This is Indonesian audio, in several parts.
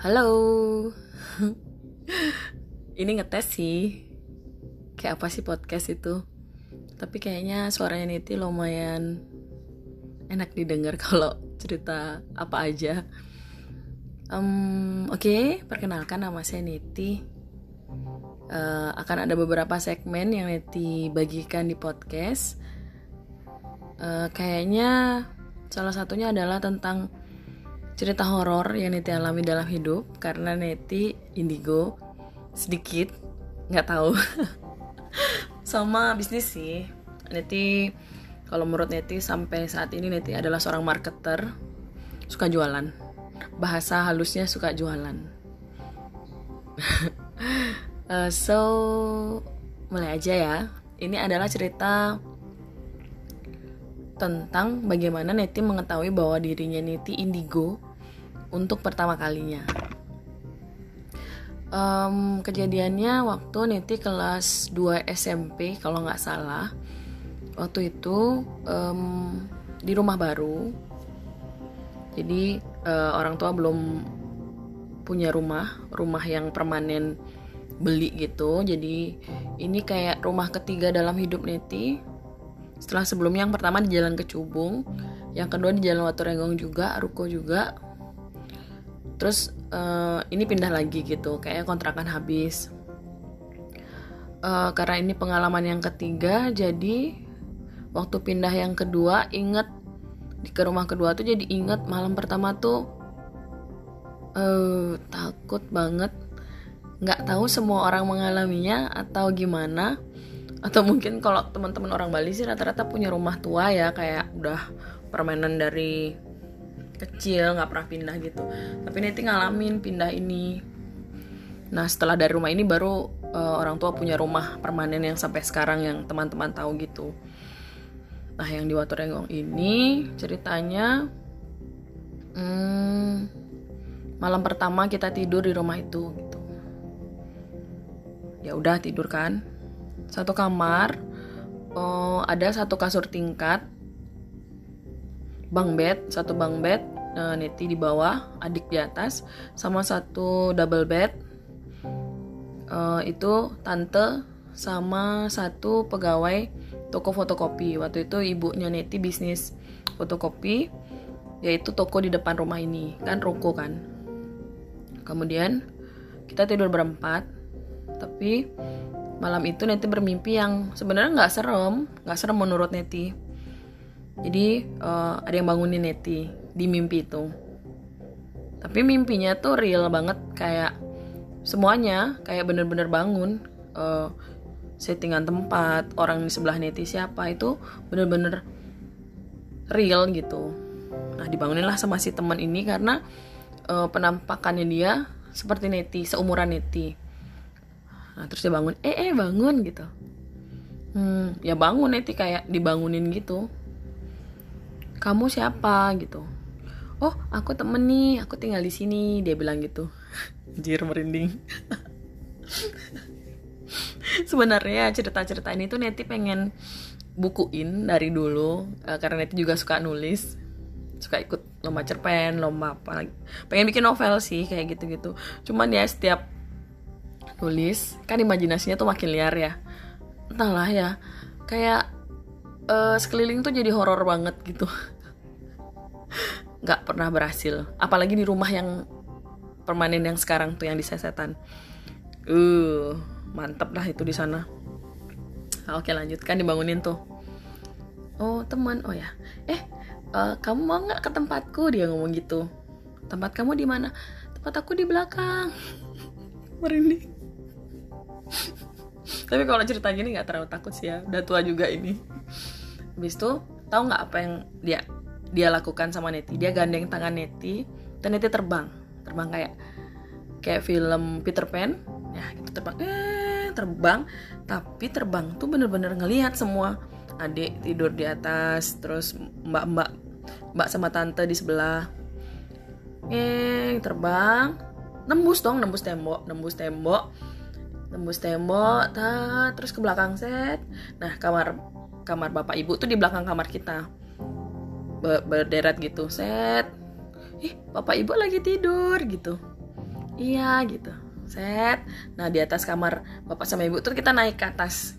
Halo. Ini ngetes sih. Kayak apa sih podcast itu? Tapi kayaknya suaranya Niti lumayan enak didengar kalau cerita apa aja. Um, Oke, okay, perkenalkan nama saya Niti. Uh, akan ada beberapa segmen yang Niti bagikan di podcast. Uh, kayaknya salah satunya adalah tentang cerita horor yang Neti alami dalam hidup karena Neti indigo sedikit nggak tahu. Sama bisnis sih. Neti kalau menurut Neti sampai saat ini Neti adalah seorang marketer suka jualan. Bahasa halusnya suka jualan. Uh, so mulai aja ya. Ini adalah cerita tentang bagaimana Neti mengetahui bahwa dirinya Neti indigo untuk pertama kalinya. Um, kejadiannya waktu Niti kelas 2 SMP kalau nggak salah. Waktu itu um, di rumah baru. Jadi uh, orang tua belum punya rumah, rumah yang permanen beli gitu. Jadi ini kayak rumah ketiga dalam hidup Neti. Setelah sebelumnya yang pertama di Jalan Kecubung, yang kedua di Jalan Watu Renggong juga, Ruko juga, terus uh, ini pindah lagi gitu kayak kontrakan habis. Uh, karena ini pengalaman yang ketiga jadi waktu pindah yang kedua inget di ke rumah kedua tuh jadi inget malam pertama tuh uh, takut banget. Nggak tahu semua orang mengalaminya atau gimana. Atau mungkin kalau teman-teman orang Bali sih rata-rata punya rumah tua ya kayak udah permainan dari kecil nggak pernah pindah gitu. Tapi Neti ngalamin pindah ini. Nah setelah dari rumah ini baru uh, orang tua punya rumah permanen yang sampai sekarang yang teman-teman tahu gitu. Nah yang di Watu Renggong ini ceritanya hmm, malam pertama kita tidur di rumah itu gitu. Ya udah tidur kan. Satu kamar oh, ada satu kasur tingkat bang bed satu bang bed uh, Neti di bawah adik di atas sama satu double bed. Uh, itu tante sama satu pegawai toko fotokopi. Waktu itu ibunya Neti bisnis fotokopi yaitu toko di depan rumah ini. Kan ruko kan. Kemudian kita tidur berempat tapi malam itu Neti bermimpi yang sebenarnya nggak serem nggak serem menurut Neti jadi uh, ada yang bangunin Neti di mimpi itu. Tapi mimpinya tuh real banget kayak semuanya kayak bener-bener bangun uh, settingan tempat orang di sebelah Neti siapa itu bener-bener real gitu. Nah dibangunin lah sama si teman ini karena uh, penampakannya dia seperti Neti seumuran Neti. Nah terus dia bangun eh eh bangun gitu. Hmm ya bangun Neti kayak dibangunin gitu kamu siapa? gitu. Oh aku temen nih aku tinggal di sini dia bilang gitu. Jir merinding. Sebenarnya cerita-cerita ini tuh Neti pengen bukuin dari dulu uh, karena Neti juga suka nulis suka ikut lomba cerpen lomba apa lagi. Pengen bikin novel sih kayak gitu-gitu. Cuman ya setiap nulis kan imajinasinya tuh makin liar ya. Entahlah ya kayak uh, sekeliling tuh jadi horor banget gitu. Nggak pernah berhasil. Apalagi di rumah yang permanen yang sekarang tuh yang di sesetan. Uh mantep lah itu di sana. Nah, oke lanjutkan dibangunin tuh. Oh teman. Oh ya. Eh uh, kamu mau nggak ke tempatku? Dia ngomong gitu. Tempat kamu di mana? Tempat aku di belakang. Merinding. Tapi kalau cerita gini nggak terlalu takut sih ya. Udah tua juga ini habis itu tahu nggak apa yang dia dia lakukan sama Neti? Dia gandeng tangan Neti dan Neti terbang. Terbang kayak kayak film Peter Pan. Ya itu terbang. Eh terbang. Tapi terbang tuh bener-bener ngelihat semua. Adik tidur di atas terus mbak-mbak mbak sama tante di sebelah. Eh terbang. Nembus dong nembus tembok nembus tembok. Nembus tembok ta, terus ke belakang set. Nah kamar kamar bapak ibu tuh di belakang kamar kita. Berderet gitu. Set. Ih bapak ibu lagi tidur gitu. Iya gitu. Set. Nah di atas kamar bapak sama ibu tuh kita naik ke atas.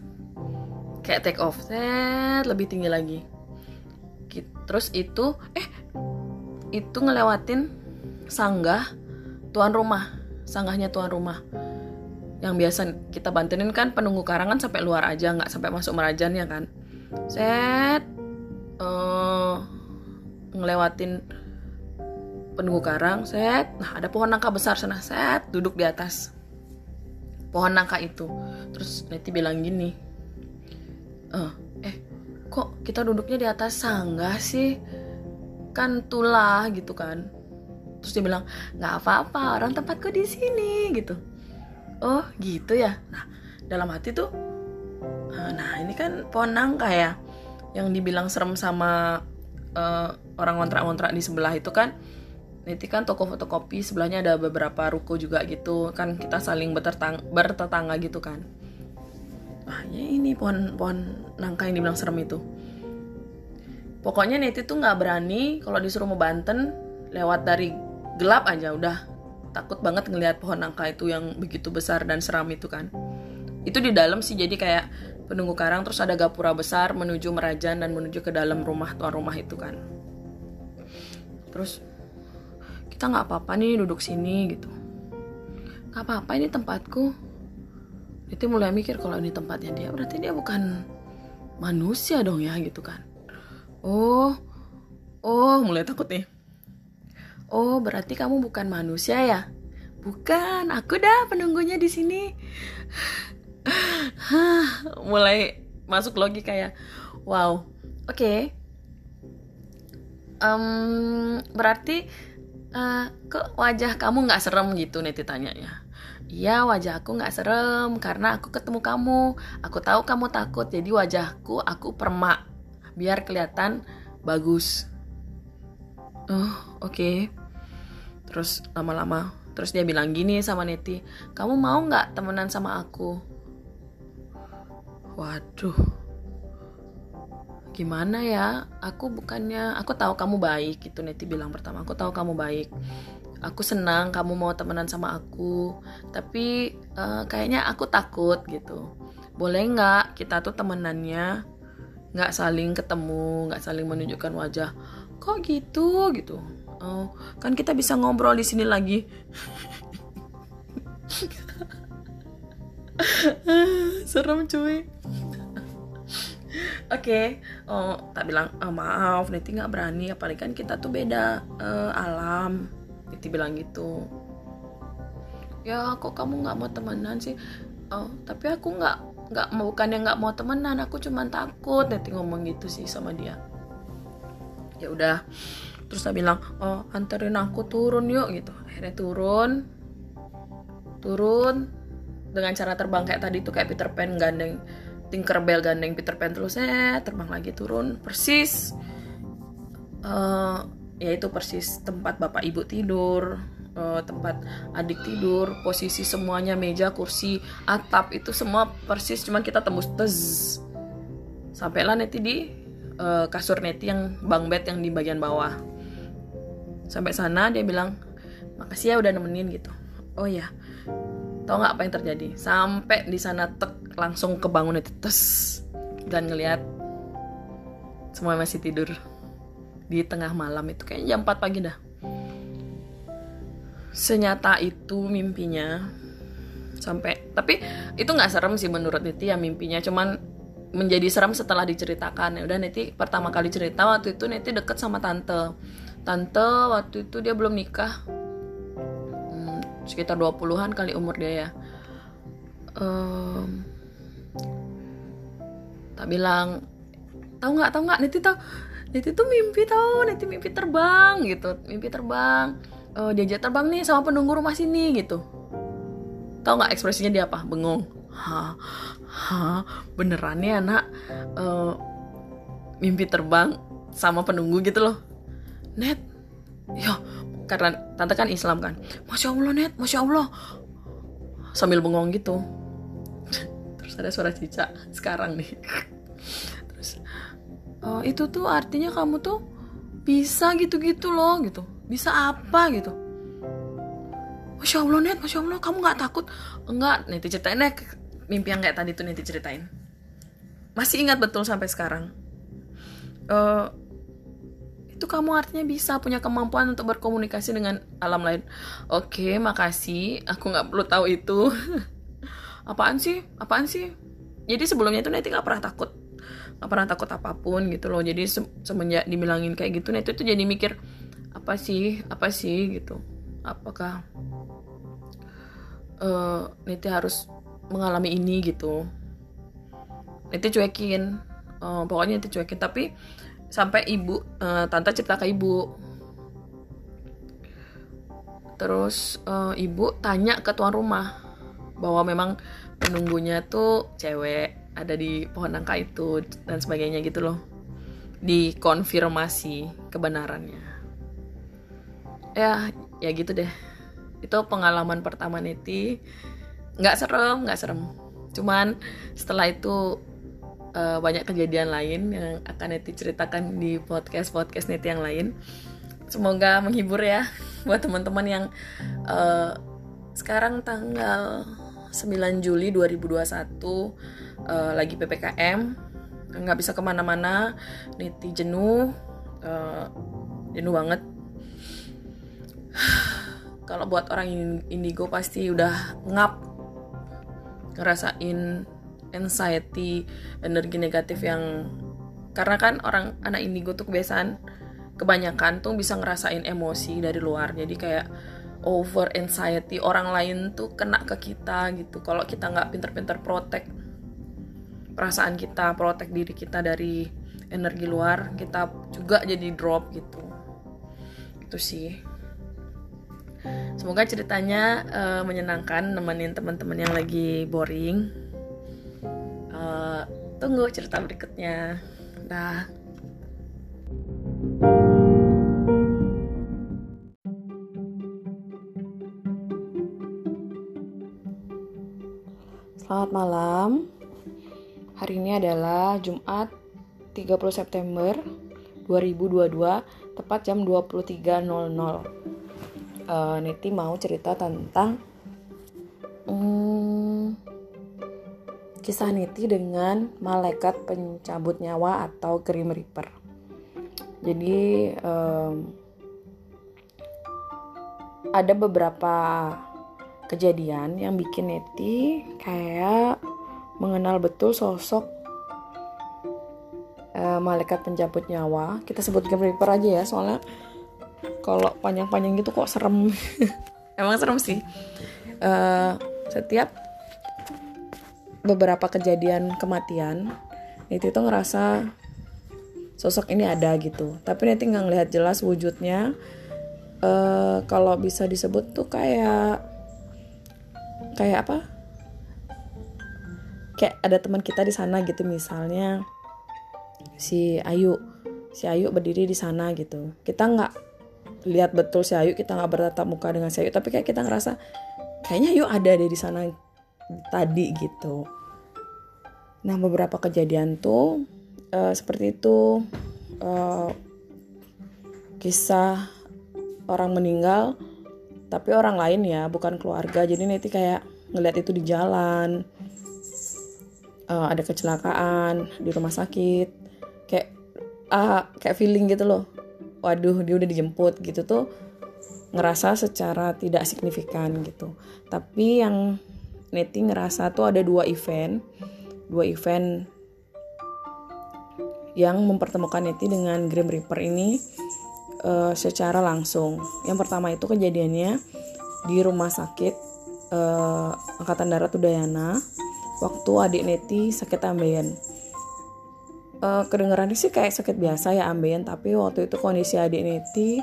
Kayak take off. Set lebih tinggi lagi. Terus itu eh itu ngelewatin sanggah tuan rumah. Sanggahnya tuan rumah. Yang biasa kita bantuin kan penunggu karangan sampai luar aja nggak sampai masuk merajan ya kan set. Uh, ngelewatin penunggu karang set. Nah ada pohon nangka besar sana set. Duduk di atas pohon nangka itu. Terus Neti bilang gini eh eh kok kita duduknya di atas sanggah sih? Kan tulah gitu kan. Terus dia bilang nggak apa-apa orang tempatku di sini gitu. Oh gitu ya. Nah dalam hati tuh nah ini kan pohon nangka ya? Yang dibilang serem sama uh, orang kontrak-kontrak di sebelah itu kan? Nanti kan toko fotokopi sebelahnya ada beberapa ruko juga gitu. Kan kita saling bertetang bertetangga gitu kan? Ah ya ini pohon pohon nangka yang dibilang serem itu. Pokoknya Neti tuh nggak berani kalau disuruh mau Banten lewat dari gelap aja udah. Takut banget ngelihat pohon nangka itu yang begitu besar dan seram itu kan. Itu di dalam sih jadi kayak penunggu karang terus ada gapura besar menuju merajan dan menuju ke dalam rumah tuan rumah itu kan. Terus kita nggak apa-apa nih duduk sini gitu. Nggak apa-apa ini tempatku. Itu mulai mikir kalau ini tempatnya dia berarti dia bukan manusia dong ya gitu kan. Oh oh mulai takut nih. Oh, berarti kamu bukan manusia ya? Bukan, aku dah penunggunya di sini. Mulai masuk logika ya. Wow, oke. Okay. Um, berarti uh, kok wajah kamu nggak serem gitu Neti tanya ya. Iya wajah aku nggak serem karena aku ketemu kamu. Aku tahu kamu takut jadi wajahku aku permak biar kelihatan bagus. Oh oke. Okay terus lama-lama terus dia bilang gini sama Neti kamu mau nggak temenan sama aku waduh. Gimana ya? Aku bukannya aku tahu kamu baik gitu Neti bilang pertama. Aku tahu kamu baik. Aku senang kamu mau temenan sama aku. Tapi uh, kayaknya aku takut gitu. Boleh nggak kita tuh temenannya nggak saling ketemu nggak saling menunjukkan wajah? Kok gitu? Gitu. Oh, kan kita bisa ngobrol di sini lagi. Serem cuy. Oke, okay. oh tak bilang oh, maaf, Niti nggak berani, apalagi kan kita tuh beda uh, alam. Niti bilang gitu. Ya, kok kamu nggak mau temenan sih? Oh, tapi aku nggak nggak mau bukan yang nggak mau temenan, aku cuma takut. Niti ngomong gitu sih sama dia. Ya udah, terus saya bilang oh anterin aku turun yuk gitu akhirnya turun turun dengan cara terbang kayak tadi tuh kayak Peter Pan gandeng Tinkerbell gandeng Peter Pan terus eh terbang lagi turun. Persis uh, ya itu persis tempat bapak ibu tidur uh, tempat adik tidur posisi semuanya meja kursi atap itu semua persis cuman kita tembus tez. Sampailah neti di uh, kasur neti yang bang bed yang di bagian bawah. Sampai sana dia bilang makasih ya udah nemenin gitu. Oh ya tau nggak apa yang terjadi? Sampai di sana tek langsung kebangun itu tes. Dan ngelihat semua masih tidur di tengah malam itu. Kayaknya jam 4 pagi dah. Senyata itu mimpinya sampai tapi itu nggak serem sih menurut Niti ya mimpinya. Cuman menjadi serem setelah diceritakan. Ya udah Niti pertama kali cerita waktu itu Niti deket sama tante. Tante waktu itu dia belum nikah sekitar 20-an kali umur dia ya. Um, tak bilang tahu nggak tahu nggak Niti tahu Niti tuh mimpi tahu Niti mimpi terbang gitu. Mimpi terbang uh, diajak terbang nih sama penunggu rumah sini gitu. Tahu nggak ekspresinya dia apa? Bengong. Ha ha beneran nih anak uh, mimpi terbang sama penunggu gitu loh. Net ya karena tante kan Islam kan. Masya Allah net masya Allah. Sambil bengong gitu. Terus ada suara cicak sekarang nih. Terus oh, itu tuh artinya kamu tuh bisa gitu-gitu loh gitu. Bisa apa? gitu. Masya Allah net, Masya Allah kamu nggak takut? Enggak, Neti ceritain deh mimpi yang kayak tadi tuh Neti ceritain. Masih ingat betul sampai sekarang. Uh, itu kamu artinya bisa punya kemampuan untuk berkomunikasi dengan alam lain. Oke, makasih. Aku nggak perlu tahu itu. apaan sih? Apaan sih? Jadi sebelumnya itu Neti nggak pernah takut, nggak pernah takut apa pun gitu loh. Jadi se semenjak dibilangin kayak gitu, Neti tuh jadi mikir apa sih, apa sih gitu. Apakah uh, Niti harus mengalami ini gitu Niti cuekin uh, pokoknya Niti cuekin tapi sampai ibu uh, tante cerita ke ibu. Terus uh, ibu tanya ke tuan rumah bahwa memang penunggunya tuh cewek ada di pohon nangka itu dan sebagainya gitu loh. Dikonfirmasi kebenarannya. Ya ya gitu deh. Itu pengalaman pertama Neti. Nggak serem nggak serem. Cuman setelah itu uh, banyak kejadian lain yang akan Neti ceritakan di podcast podcast Neti yang lain. Semoga menghibur ya buat teman-teman yang uh, sekarang tanggal 9 Juli 2021 uh, eh, lagi ppkm nggak bisa ke mana-mana Neti jenuh uh, jenuh banget. Kalau buat orang indigo pasti udah ngap ngerasain anxiety energi negatif yang karena kan orang anak indigo tuh kebiasaan kebanyakan tuh bisa ngerasain emosi dari luar. Jadi kayak over anxiety orang lain tuh kena ke kita gitu. Kalau kita nggak pinter-pinter protek perasaan kita protek diri kita dari energi luar kita juga jadi drop gitu. Itu sih. Semoga ceritanya uh, menyenangkan, nemenin teman-teman yang lagi boring. Tunggu cerita berikutnya. Dah. Selamat malam. Hari ini adalah Jumat 30 September 2022, tepat jam 23.00 uh, Niti mau cerita tentang um, kisah Niti dengan malaikat pencabut nyawa atau Grim Reaper. Jadi um, ada beberapa kejadian yang bikin Neti kayak mengenal betul sosok uh, malaikat pencabut nyawa. Kita sebut Grim Reaper aja ya, soalnya kalau panjang-panjang gitu kok serem emang serem sih uh, setiap beberapa kejadian kematian itu tuh ngerasa sosok ini ada gitu. Tapi nanti nggak ngelihat jelas wujudnya. Uh, kalau bisa disebut tuh kayak kayak apa? Kayak ada teman kita di sana gitu misalnya si Ayu. Si Ayu berdiri di sana gitu. Kita nggak lihat betul si Ayu kita nggak bertatap muka dengan si Ayu tapi kayak kita ngerasa kayaknya Ayu ada deh di sana tadi gitu. Nah beberapa kejadian tuh uh, seperti itu uh, kisah orang meninggal tapi orang lain ya bukan keluarga. Jadi nanti kayak ngeliat itu di jalan uh, ada kecelakaan di rumah sakit. Kayak ah kayak feeling gitu loh. Waduh dia udah dijemput gitu tuh ngerasa secara tidak signifikan gitu. Tapi yang Neti ngerasa tuh ada dua event. Dua event yang mempertemukan Neti dengan Grim Reaper ini uh, secara langsung. Yang pertama itu kejadiannya di rumah sakit uh, Angkatan Darat Udayana waktu adik Neti sakit ambeien. Uh, kedengarannya sih kayak sakit biasa ya ambeien tapi waktu itu kondisi adik Neti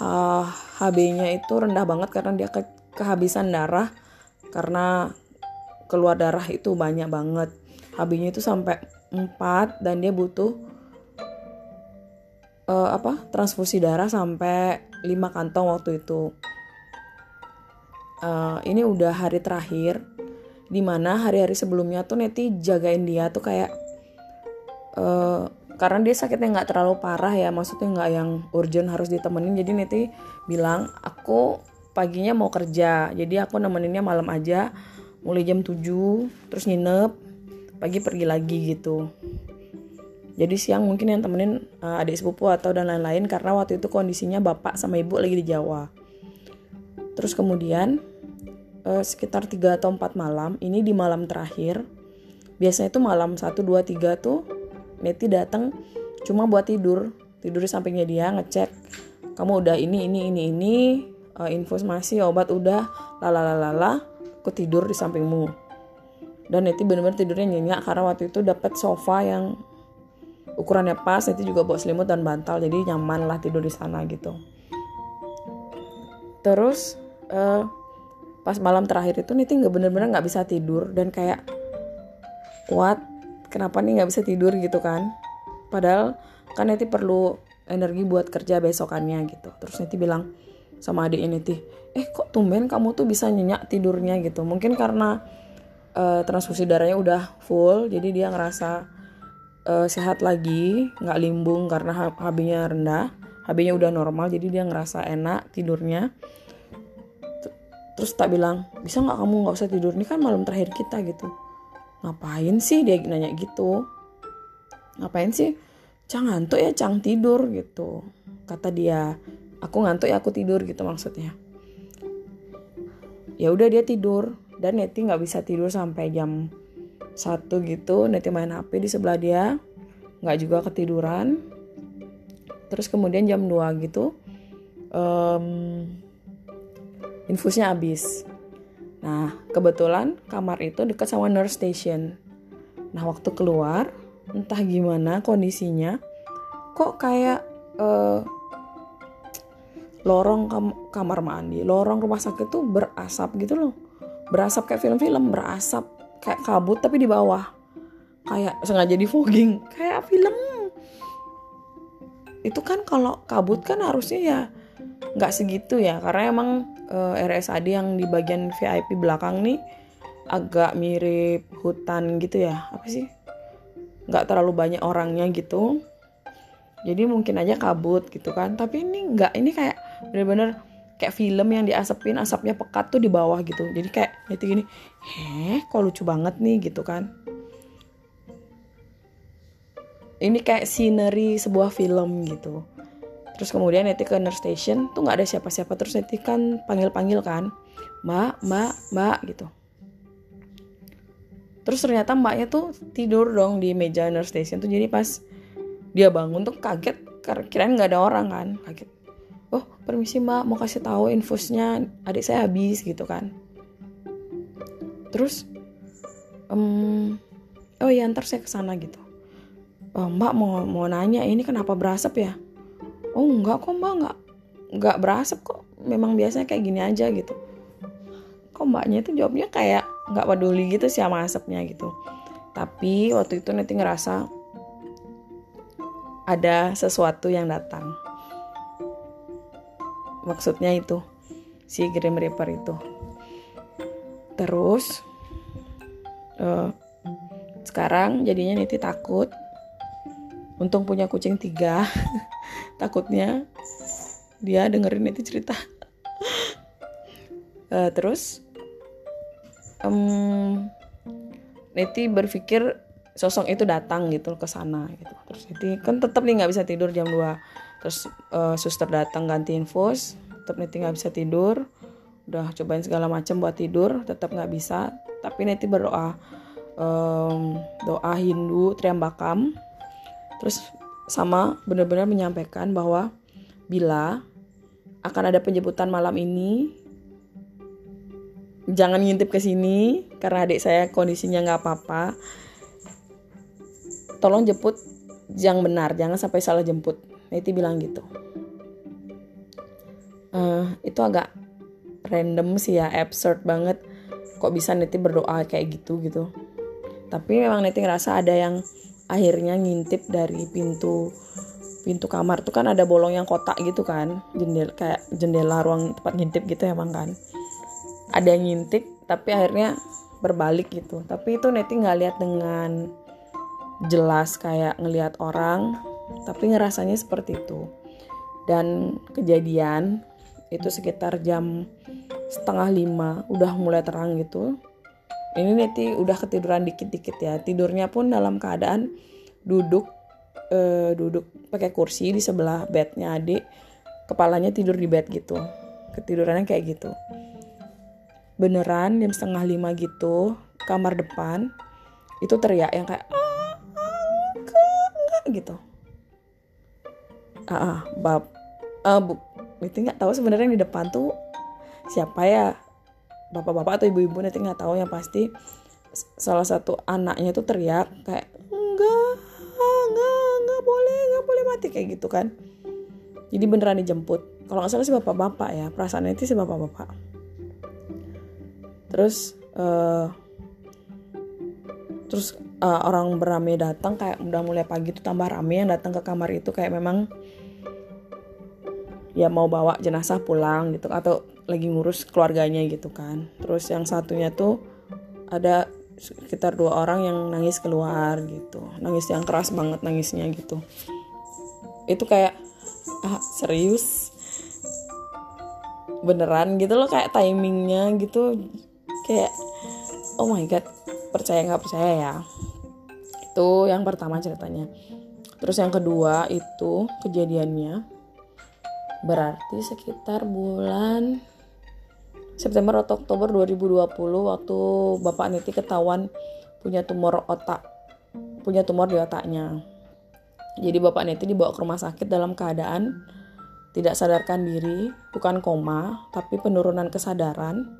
HB-nya itu rendah banget karena dia ke kehabisan darah karena keluar darah itu banyak banget. HB-nya itu sampai 4 dan dia butuh uh, apa transfusi darah sampai 5 kantong waktu itu. Uh, ini udah hari terakhir di mana hari-hari sebelumnya tuh Neti jagain dia tuh kayak uh, karena dia sakitnya nggak terlalu parah ya maksudnya nggak yang urgent harus ditemenin. Jadi Neti bilang aku paginya mau kerja. Jadi aku nemeninnya malam aja mulai jam 7 terus nginep pagi pergi lagi gitu. Jadi siang mungkin yang temenin uh, adik sepupu atau dan lain-lain karena waktu itu kondisinya bapak sama ibu lagi di Jawa. Terus kemudian uh, sekitar 3 atau 4 malam ini di malam terakhir biasanya itu malam 1, 2, 3 tuh Neti datang cuma buat tidur. Tidur di sampingnya dia ngecek kamu udah ini ini ini ini uh, infus masih obat udah lalalalala aku tidur di sampingmu. Dan Neti bener-bener tidurnya nyenyak karena waktu itu dapat sofa yang ukurannya pas Neti juga bawa selimut dan bantal jadi nyaman lah tidur di sana gitu. Terus uh, pas malam terakhir itu Neti nggak bener-bener nggak bisa tidur dan kayak kuat kenapa nih nggak bisa tidur? gitu kan. Padahal kan Neti perlu energi buat kerja besokannya gitu. Terus Neti bilang sama adik ini Neti eh kok tumben kamu tuh bisa nyenyak tidurnya? Gitu. Mungkin karena uh, transfusi darahnya udah full jadi dia ngerasa uh, sehat lagi nggak limbung karena HB-nya rendah. HB-nya udah normal jadi dia ngerasa enak tidurnya. Terus tak bilang bisa nggak kamu nggak usah tidur? Ini kan malam terakhir kita gitu. Ngapain sih? dia nanya gitu. Ngapain sih? Cang ngantuk ya cang tidur gitu. Kata dia aku ngantuk ya aku tidur gitu maksudnya. Ya udah dia tidur. Dan Neti nggak bisa tidur sampai jam satu gitu. Neti main HP di sebelah dia. Nggak juga ketiduran. Terus kemudian jam 2 gitu um, infusnya habis. Nah kebetulan kamar itu dekat sama nurse station. Nah waktu keluar entah gimana kondisinya kok kayak uh, lorong kam kamar mandi, lorong rumah sakit tuh berasap gitu loh. Berasap kayak film-film, berasap kayak kabut tapi di bawah. Kayak sengaja di fogging, kayak film. Itu kan kalau kabut kan harusnya ya nggak segitu ya, karena emang uh, eh, RSAD yang di bagian VIP belakang nih agak mirip hutan gitu ya, apa sih? Nggak terlalu banyak orangnya gitu. Jadi mungkin aja kabut gitu kan, tapi ini nggak, ini kayak bener-bener kayak film yang diasapin asapnya pekat tuh di bawah gitu. Jadi kayak itu gini heh kok lucu banget nih gitu kan. Ini kayak scenery sebuah film gitu. Terus kemudian Neti ke nurse station tuh nggak ada siapa-siapa. Terus Neti kan panggil-panggil kan mbak mbak mbak gitu. Terus ternyata mbaknya tuh tidur dong di meja nurse station tuh. Jadi pas dia bangun tuh kaget kirain nggak ada orang kan kaget oh permisi mbak. Mau kasih tahu infusnya adik saya habis gitu kan. Terus um, oh iya ntar saya ke sana gitu. Oh, mbak mau mau nanya ini kenapa berasap ya? Oh enggak kok mbak. Enggak enggak berasap kok. Memang biasanya kayak gini aja gitu. Kok mbaknya itu jawabnya kayak nggak peduli gitu sih sama asapnya gitu. Tapi waktu itu nanti ngerasa ada sesuatu yang datang maksudnya itu si Grim Reaper itu. Terus uh, sekarang jadinya Niti takut. Untung punya kucing tiga. Takutnya dia dengerin Niti cerita. Uh, terus um, Niti berpikir sosok itu datang gitu ke sana gitu. Terus Niti kan tetap nih nggak bisa tidur jam 2 terus uh, suster datang ganti infus tetap Neti nggak bisa tidur. Udah cobain segala macam buat tidur tetap nggak bisa. Tapi Neti berdoa um, doa Hindu Triambakam. Terus sama benar-benar menyampaikan bahwa bila akan ada penjemputan malam ini jangan ngintip ke sini karena adik saya kondisinya nggak apa-apa tolong jemput yang benar jangan sampai salah jemput. Neti bilang gitu. Uh, itu agak random sih ya absurd banget. Kok bisa Neti berdoa kayak gitu gitu. Tapi memang Neti ngerasa ada yang akhirnya ngintip dari pintu pintu kamar. Tuh kan ada bolong yang kotak gitu kan jendela kayak jendela ruang tempat ngintip gitu emang kan. Ada yang ngintip tapi akhirnya berbalik gitu. Tapi itu Neti nggak lihat dengan jelas kayak ngelihat orang tapi ngerasanya seperti itu. Dan kejadian itu sekitar jam setengah lima udah mulai terang gitu. Ini Neti udah ketiduran dikit-dikit ya. Tidurnya pun dalam keadaan duduk eh, duduk pakai kursi di sebelah bednya adik. Kepalanya tidur di bed gitu. Ketidurannya kayak gitu. Beneran jam setengah lima gitu kamar depan itu teriak yang kayak gitu? Ah, ah bab uh, bu itu nggak tahu sebenarnya di depan tuh siapa ya? Bapak-bapak atau ibu-ibu nanti nggak tahu yang pasti salah satu anaknya tuh teriak kayak enggak enggak enggak boleh enggak boleh mati kayak gitu kan. Jadi beneran dijemput. Kalau nggak salah sih bapak-bapak ya perasaan itu sih bapak-bapak. Terus uh, terus uh, orang beramai datang kayak udah mulai pagi tuh tambah rame yang datang ke kamar itu kayak memang ya mau bawa jenazah pulang gitu atau lagi ngurus keluarganya gitu kan. Terus yang satunya tuh ada sekitar dua orang yang nangis keluar gitu. Nangis yang keras banget nangisnya gitu. Itu kayak ah serius? Beneran gitu loh kayak timingnya gitu. Kayak oh my god percaya nggak percaya ya itu yang pertama ceritanya terus yang kedua itu kejadiannya berarti sekitar bulan September atau Oktober 2020 waktu Bapak Niti ketahuan punya tumor otak, punya tumor di otaknya. Jadi Bapak Niti dibawa ke rumah sakit dalam keadaan tidak sadarkan diri, bukan koma, tapi penurunan kesadaran.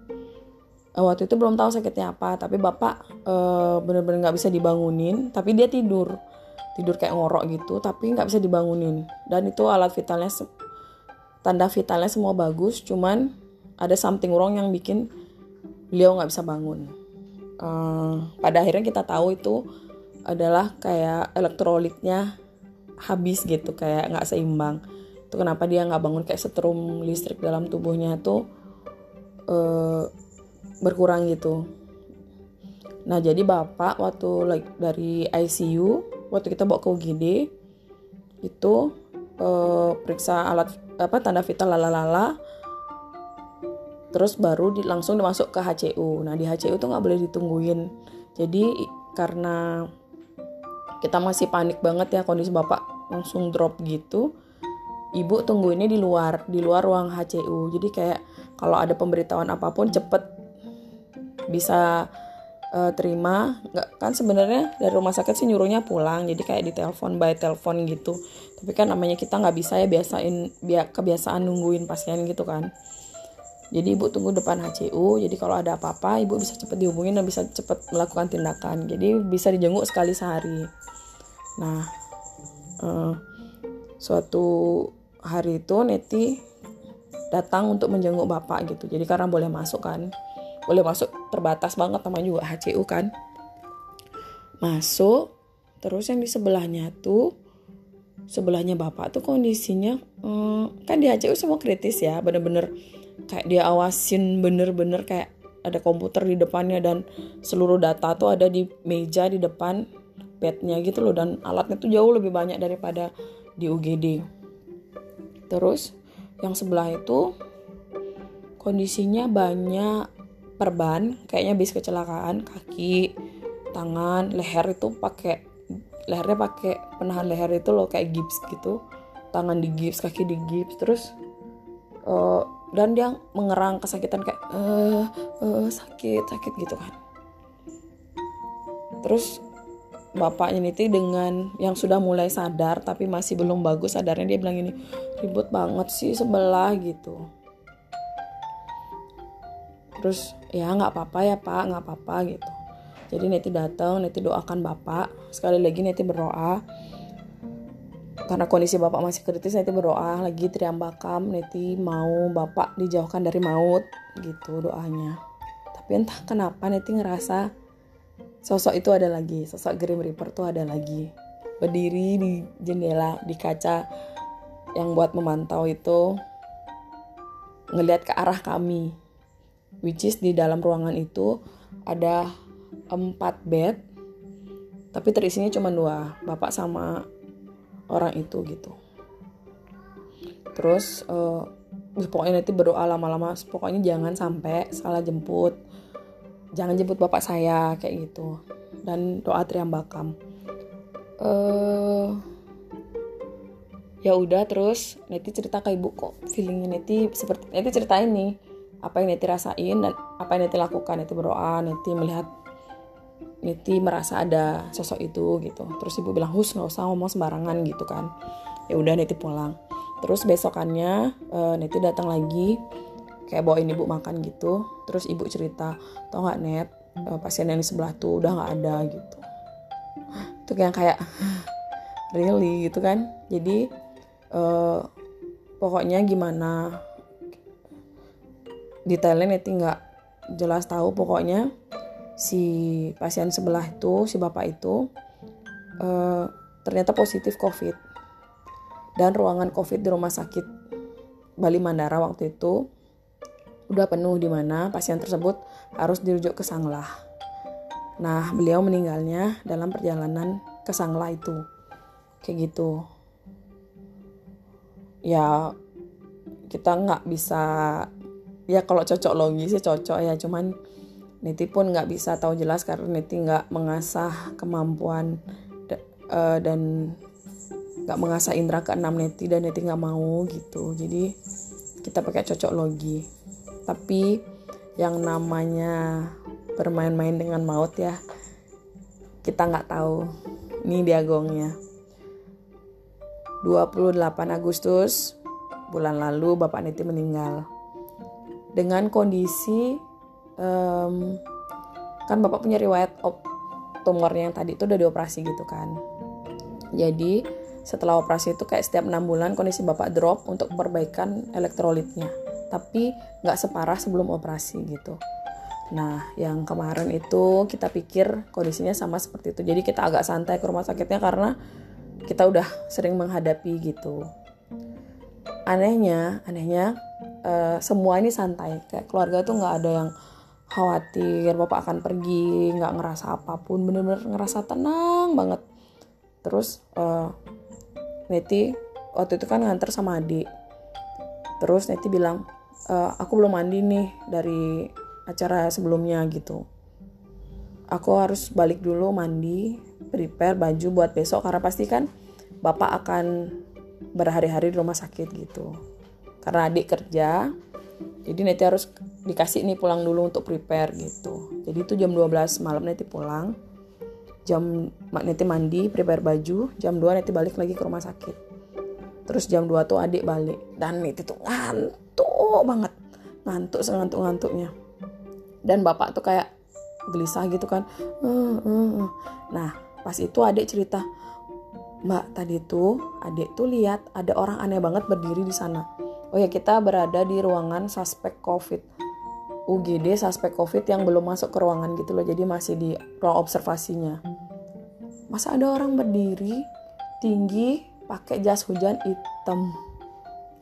Eh, waktu itu belum tahu sakitnya apa, tapi Bapak e, bener-bener nggak bisa dibangunin, tapi dia tidur, tidur kayak ngorok gitu, tapi nggak bisa dibangunin. Dan itu alat vitalnya, tanda vitalnya semua bagus, cuman ada something wrong yang bikin beliau nggak bisa bangun. Uh, pada akhirnya kita tahu itu adalah kayak elektrolitnya habis gitu, kayak nggak seimbang. Itu kenapa dia nggak bangun kayak setrum listrik dalam tubuhnya tuh uh, berkurang gitu. Nah jadi bapak waktu like, dari ICU waktu kita bawa ke UGD itu uh, periksa alat apa tanda vital lalalala terus baru di, langsung dimasuk ke HCU nah di HCU tuh nggak boleh ditungguin. Jadi karena kita masih panik banget ya kondisi bapak langsung drop gitu ibu tunggu ini di luar di luar ruang HCU jadi kayak kalau ada pemberitahuan apa pun cepet bisa uh, terima nggak kan sebenarnya dari rumah sakit sih nyuruhnya pulang jadi kayak di telepon by telepon gitu tapi kan namanya kita nggak bisa ya biasain biar kebiasaan nungguin pasien gitu kan jadi ibu tunggu depan HCU, jadi kalau ada apa-apa ibu bisa cepat dihubungin dan bisa cepat melakukan tindakan. Jadi bisa dijenguk sekali sehari. Nah, uh, suatu hari itu Neti datang untuk menjenguk bapak gitu. Jadi karena boleh masuk kan, boleh masuk terbatas banget namanya juga HCU kan. Masuk, terus yang di sebelahnya tuh sebelahnya bapak tuh kondisinya um, kan di HCU semua kritis ya, bener-bener kayak dia awasin bener-bener kayak ada komputer di depannya dan seluruh data tuh ada di meja di depan bednya gitu loh dan alatnya tuh jauh lebih banyak daripada di UGD terus yang sebelah itu kondisinya banyak perban kayaknya bis kecelakaan kaki tangan leher itu pakai lehernya pakai penahan leher itu loh kayak gips gitu. Tangan di gips kaki di gips terus uh, dan dia mengerang kesakitan kayak eh uh, sakit sakit gitu kan. Terus bapaknya Niti dengan yang sudah mulai sadar tapi masih belum bagus sadarnya dia bilang ini ribut banget sih sebelah gitu terus ya nggak apa-apa ya pak nggak apa-apa gitu. Jadi Neti datang Neti doakan bapak. Sekali lagi Neti berdoa. Karena kondisi bapak masih kritis Neti berdoa lagi triambakam Neti mau bapak dijauhkan dari maut gitu doanya. Tapi entah kenapa Neti ngerasa sosok itu ada lagi sosok Grim Reaper tuh ada lagi. Berdiri di jendela di kaca yang buat memantau itu ngelihat ke arah kami which is di dalam ruangan itu ada empat bed tapi terisinya cuma dua bapak sama orang itu gitu. Terus uh, pokoknya nanti berdoa lama-lama pokoknya jangan sampai salah jemput jangan jemput bapak saya kayak gitu. Dan doa triambakam. Uh, ya udah terus Neti cerita ke ibu kok feelingnya Neti seperti Neti cerita ini apa yang Neti rasain dan apa yang Neti lakukan. Neti berdoa Neti melihat Neti merasa ada sosok itu gitu. Terus ibu bilang hus nggak usah ngomong sembarangan gitu kan. Ya udah Neti pulang. Terus besokannya uh, Neti datang lagi kayak bawain ibu makan gitu. Terus ibu cerita tau nggak net uh, pasien yang di sebelah tuh udah nggak ada gitu. Itu yang kayak really? gitu kan. Jadi uh, pokoknya gimana detailnya nanti nggak jelas tahu pokoknya si pasien sebelah itu si bapak itu uh, ternyata positif covid dan ruangan covid di rumah sakit Bali Mandara waktu itu udah penuh di mana pasien tersebut harus dirujuk ke Sanglah. Nah, beliau meninggalnya dalam perjalanan ke Sanglah itu. Kayak gitu ya kita nggak bisa ya kalau cocok logis sih cocok ya cuman Niti pun nggak bisa tahu jelas karena Niti nggak mengasah kemampuan uh, dan nggak mengasah indera keenam Niti dan Niti nggak mau gitu. Jadi kita pakai cocok logi. Tapi yang namanya bermain-main dengan maut ya kita nggak tahu. Ini diagongnya 28 Agustus bulan lalu Bapak Niti meninggal dengan kondisi um, kan Bapak punya riwayat op, tumornya yang tadi itu udah dioperasi gitu kan. Jadi setelah operasi itu kayak setiap enam bulan kondisi Bapak drop untuk perbaikan elektrolitnya. Tapi nggak separah sebelum operasi gitu. Nah, yang kemarin itu kita pikir kondisinya sama seperti itu. Jadi kita agak santai ke rumah sakitnya karena kita udah sering menghadapi gitu. Anehnya anehnya uh, semua ini santai. Kayak keluarga tuh nggak ada yang khawatir bapak akan pergi nggak ngerasa apa pun bener-bener ngerasa tenang banget. Terus uh, Neti waktu itu kan nganter sama adik. Terus Neti bilang e, aku belum mandi nih dari acara sebelumnya gitu. Aku harus balik dulu mandi prepare baju buat besok karena pasti kan bapak akan berhari-hari di rumah sakit gitu karena adik kerja jadi nanti harus dikasih nih pulang dulu untuk prepare gitu. Jadi itu jam 12 malam nanti pulang jam nanti mandi prepare baju jam 2 nanti balik lagi ke rumah sakit. Terus jam 2 tuh adik balik dan nanti tuh ngantuk banget ngantuk sengantuk-ngantuknya dan bapak tuh kayak gelisah gitu kan uh, uh. nah pas itu adik cerita mbak tadi tuh adik tuh lihat ada orang aneh banget berdiri di sana oh ya kita berada di ruangan suspek covid. UGD suspek covid yang belum masuk ke ruangan gitu loh jadi masih di ruang observasinya. Masa ada orang berdiri tinggi pakai jas hujan hitam?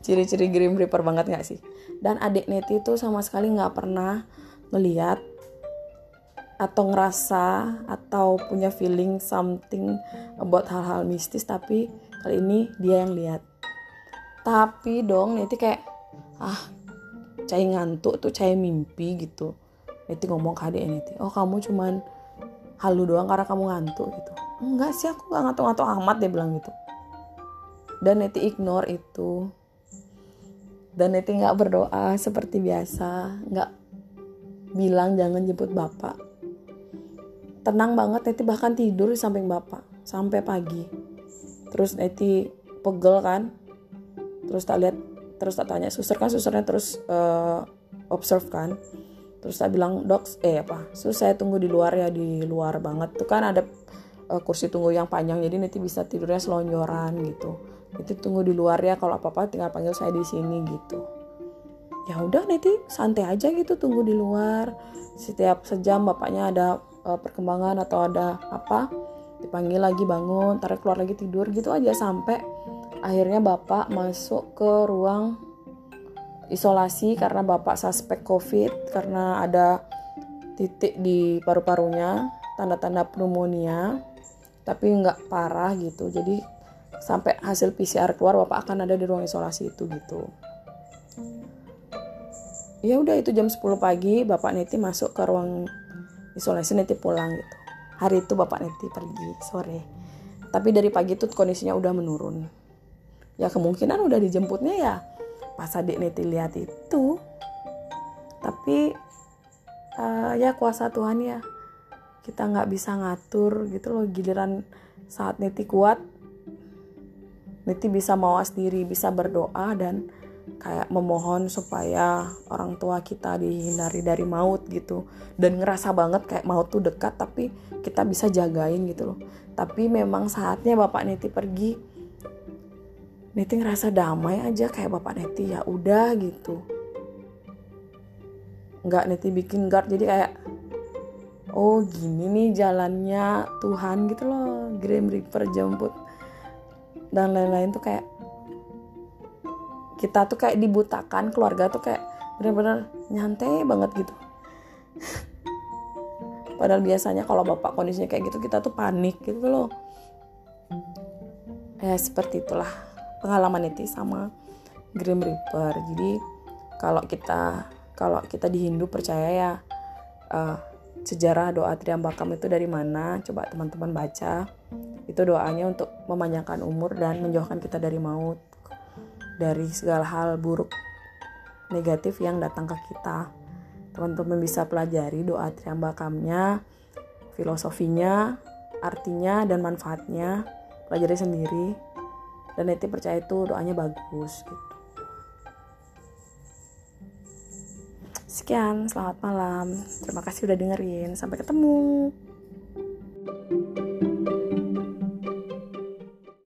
Ciri-ciri Grim Reaper banget gak sih? Dan adik Neti tuh sama sekali nggak pernah melihat atau ngerasa atau punya feeling something about hal-hal mistis tapi kali ini dia yang lihat tapi dong Neti kayak ah cai ngantuk tuh cai mimpi gitu. Neti ngomong ke adik Neti oh kamu cuman halu doang karena kamu ngantuk gitu. Enggak sih aku nggak ngantuk-ngantuk amat dia bilang gitu. Dan Neti ignore itu. Dan Neti nggak berdoa seperti biasa nggak bilang jangan jemput bapak. Tenang banget Neti bahkan tidur di samping bapak sampai pagi. Terus Neti pegel kan terus tak lihat terus tak tanya. Suster kan susternya terus uh, observe kan. Terus tak bilang dok eh apa? Sus saya tunggu di luar ya di luar banget. Tuh kan ada uh, kursi tunggu yang panjang jadi nanti bisa tidurnya selonjoran gitu. Itu tunggu di luar ya kalau apa apa tinggal panggil saya di sini gitu. Ya udah nanti santai aja gitu tunggu di luar. Setiap sejam bapaknya ada uh, perkembangan atau ada apa dipanggil lagi bangun tarik keluar lagi tidur gitu aja sampai akhirnya bapak masuk ke ruang isolasi karena bapak suspek covid karena ada titik di paru-parunya tanda-tanda pneumonia tapi nggak parah gitu. Jadi sampai hasil PCR keluar bapak akan ada di ruang isolasi itu gitu. Ya udah itu jam 10 pagi bapak Neti masuk ke ruang isolasi Neti pulang gitu. Hari itu bapak Neti pergi sore. Tapi dari pagi itu kondisinya udah menurun ya kemungkinan udah dijemputnya ya pas adik Neti lihat itu. Tapi uh, ya kuasa Tuhan ya kita nggak bisa ngatur gitu loh giliran saat Neti kuat Neti bisa mawas diri bisa berdoa dan kayak memohon supaya orang tua kita dihindari dari maut gitu. Dan ngerasa banget kayak maut tuh dekat tapi kita bisa jagain gitu loh. Tapi memang saatnya bapak Neti pergi Neti ngerasa damai aja kayak bapak Neti ya udah gitu. Nggak Neti bikin guard jadi kayak oh gini nih jalannya Tuhan gitu loh Grim Reaper jemput dan lain-lain tuh kayak kita tuh kayak dibutakan keluarga tuh kayak bener-bener nyantai banget gitu. Padahal biasanya kalau bapak kondisinya kayak gitu kita tuh panik gitu loh. Ya seperti itulah pengalaman itu sama Grim Reaper jadi kalau kita kalau kita di Hindu percaya ya uh, sejarah doa Triambakam itu dari mana coba teman-teman baca itu doanya untuk memanjangkan umur dan menjauhkan kita dari maut dari segala hal buruk negatif yang datang ke kita. Teman-teman bisa pelajari doa triambakamnya, filosofinya, artinya dan manfaatnya. Pelajari sendiri. Dan nanti percaya itu doanya bagus gitu. Sekian, selamat malam. Terima kasih udah dengerin. Sampai ketemu.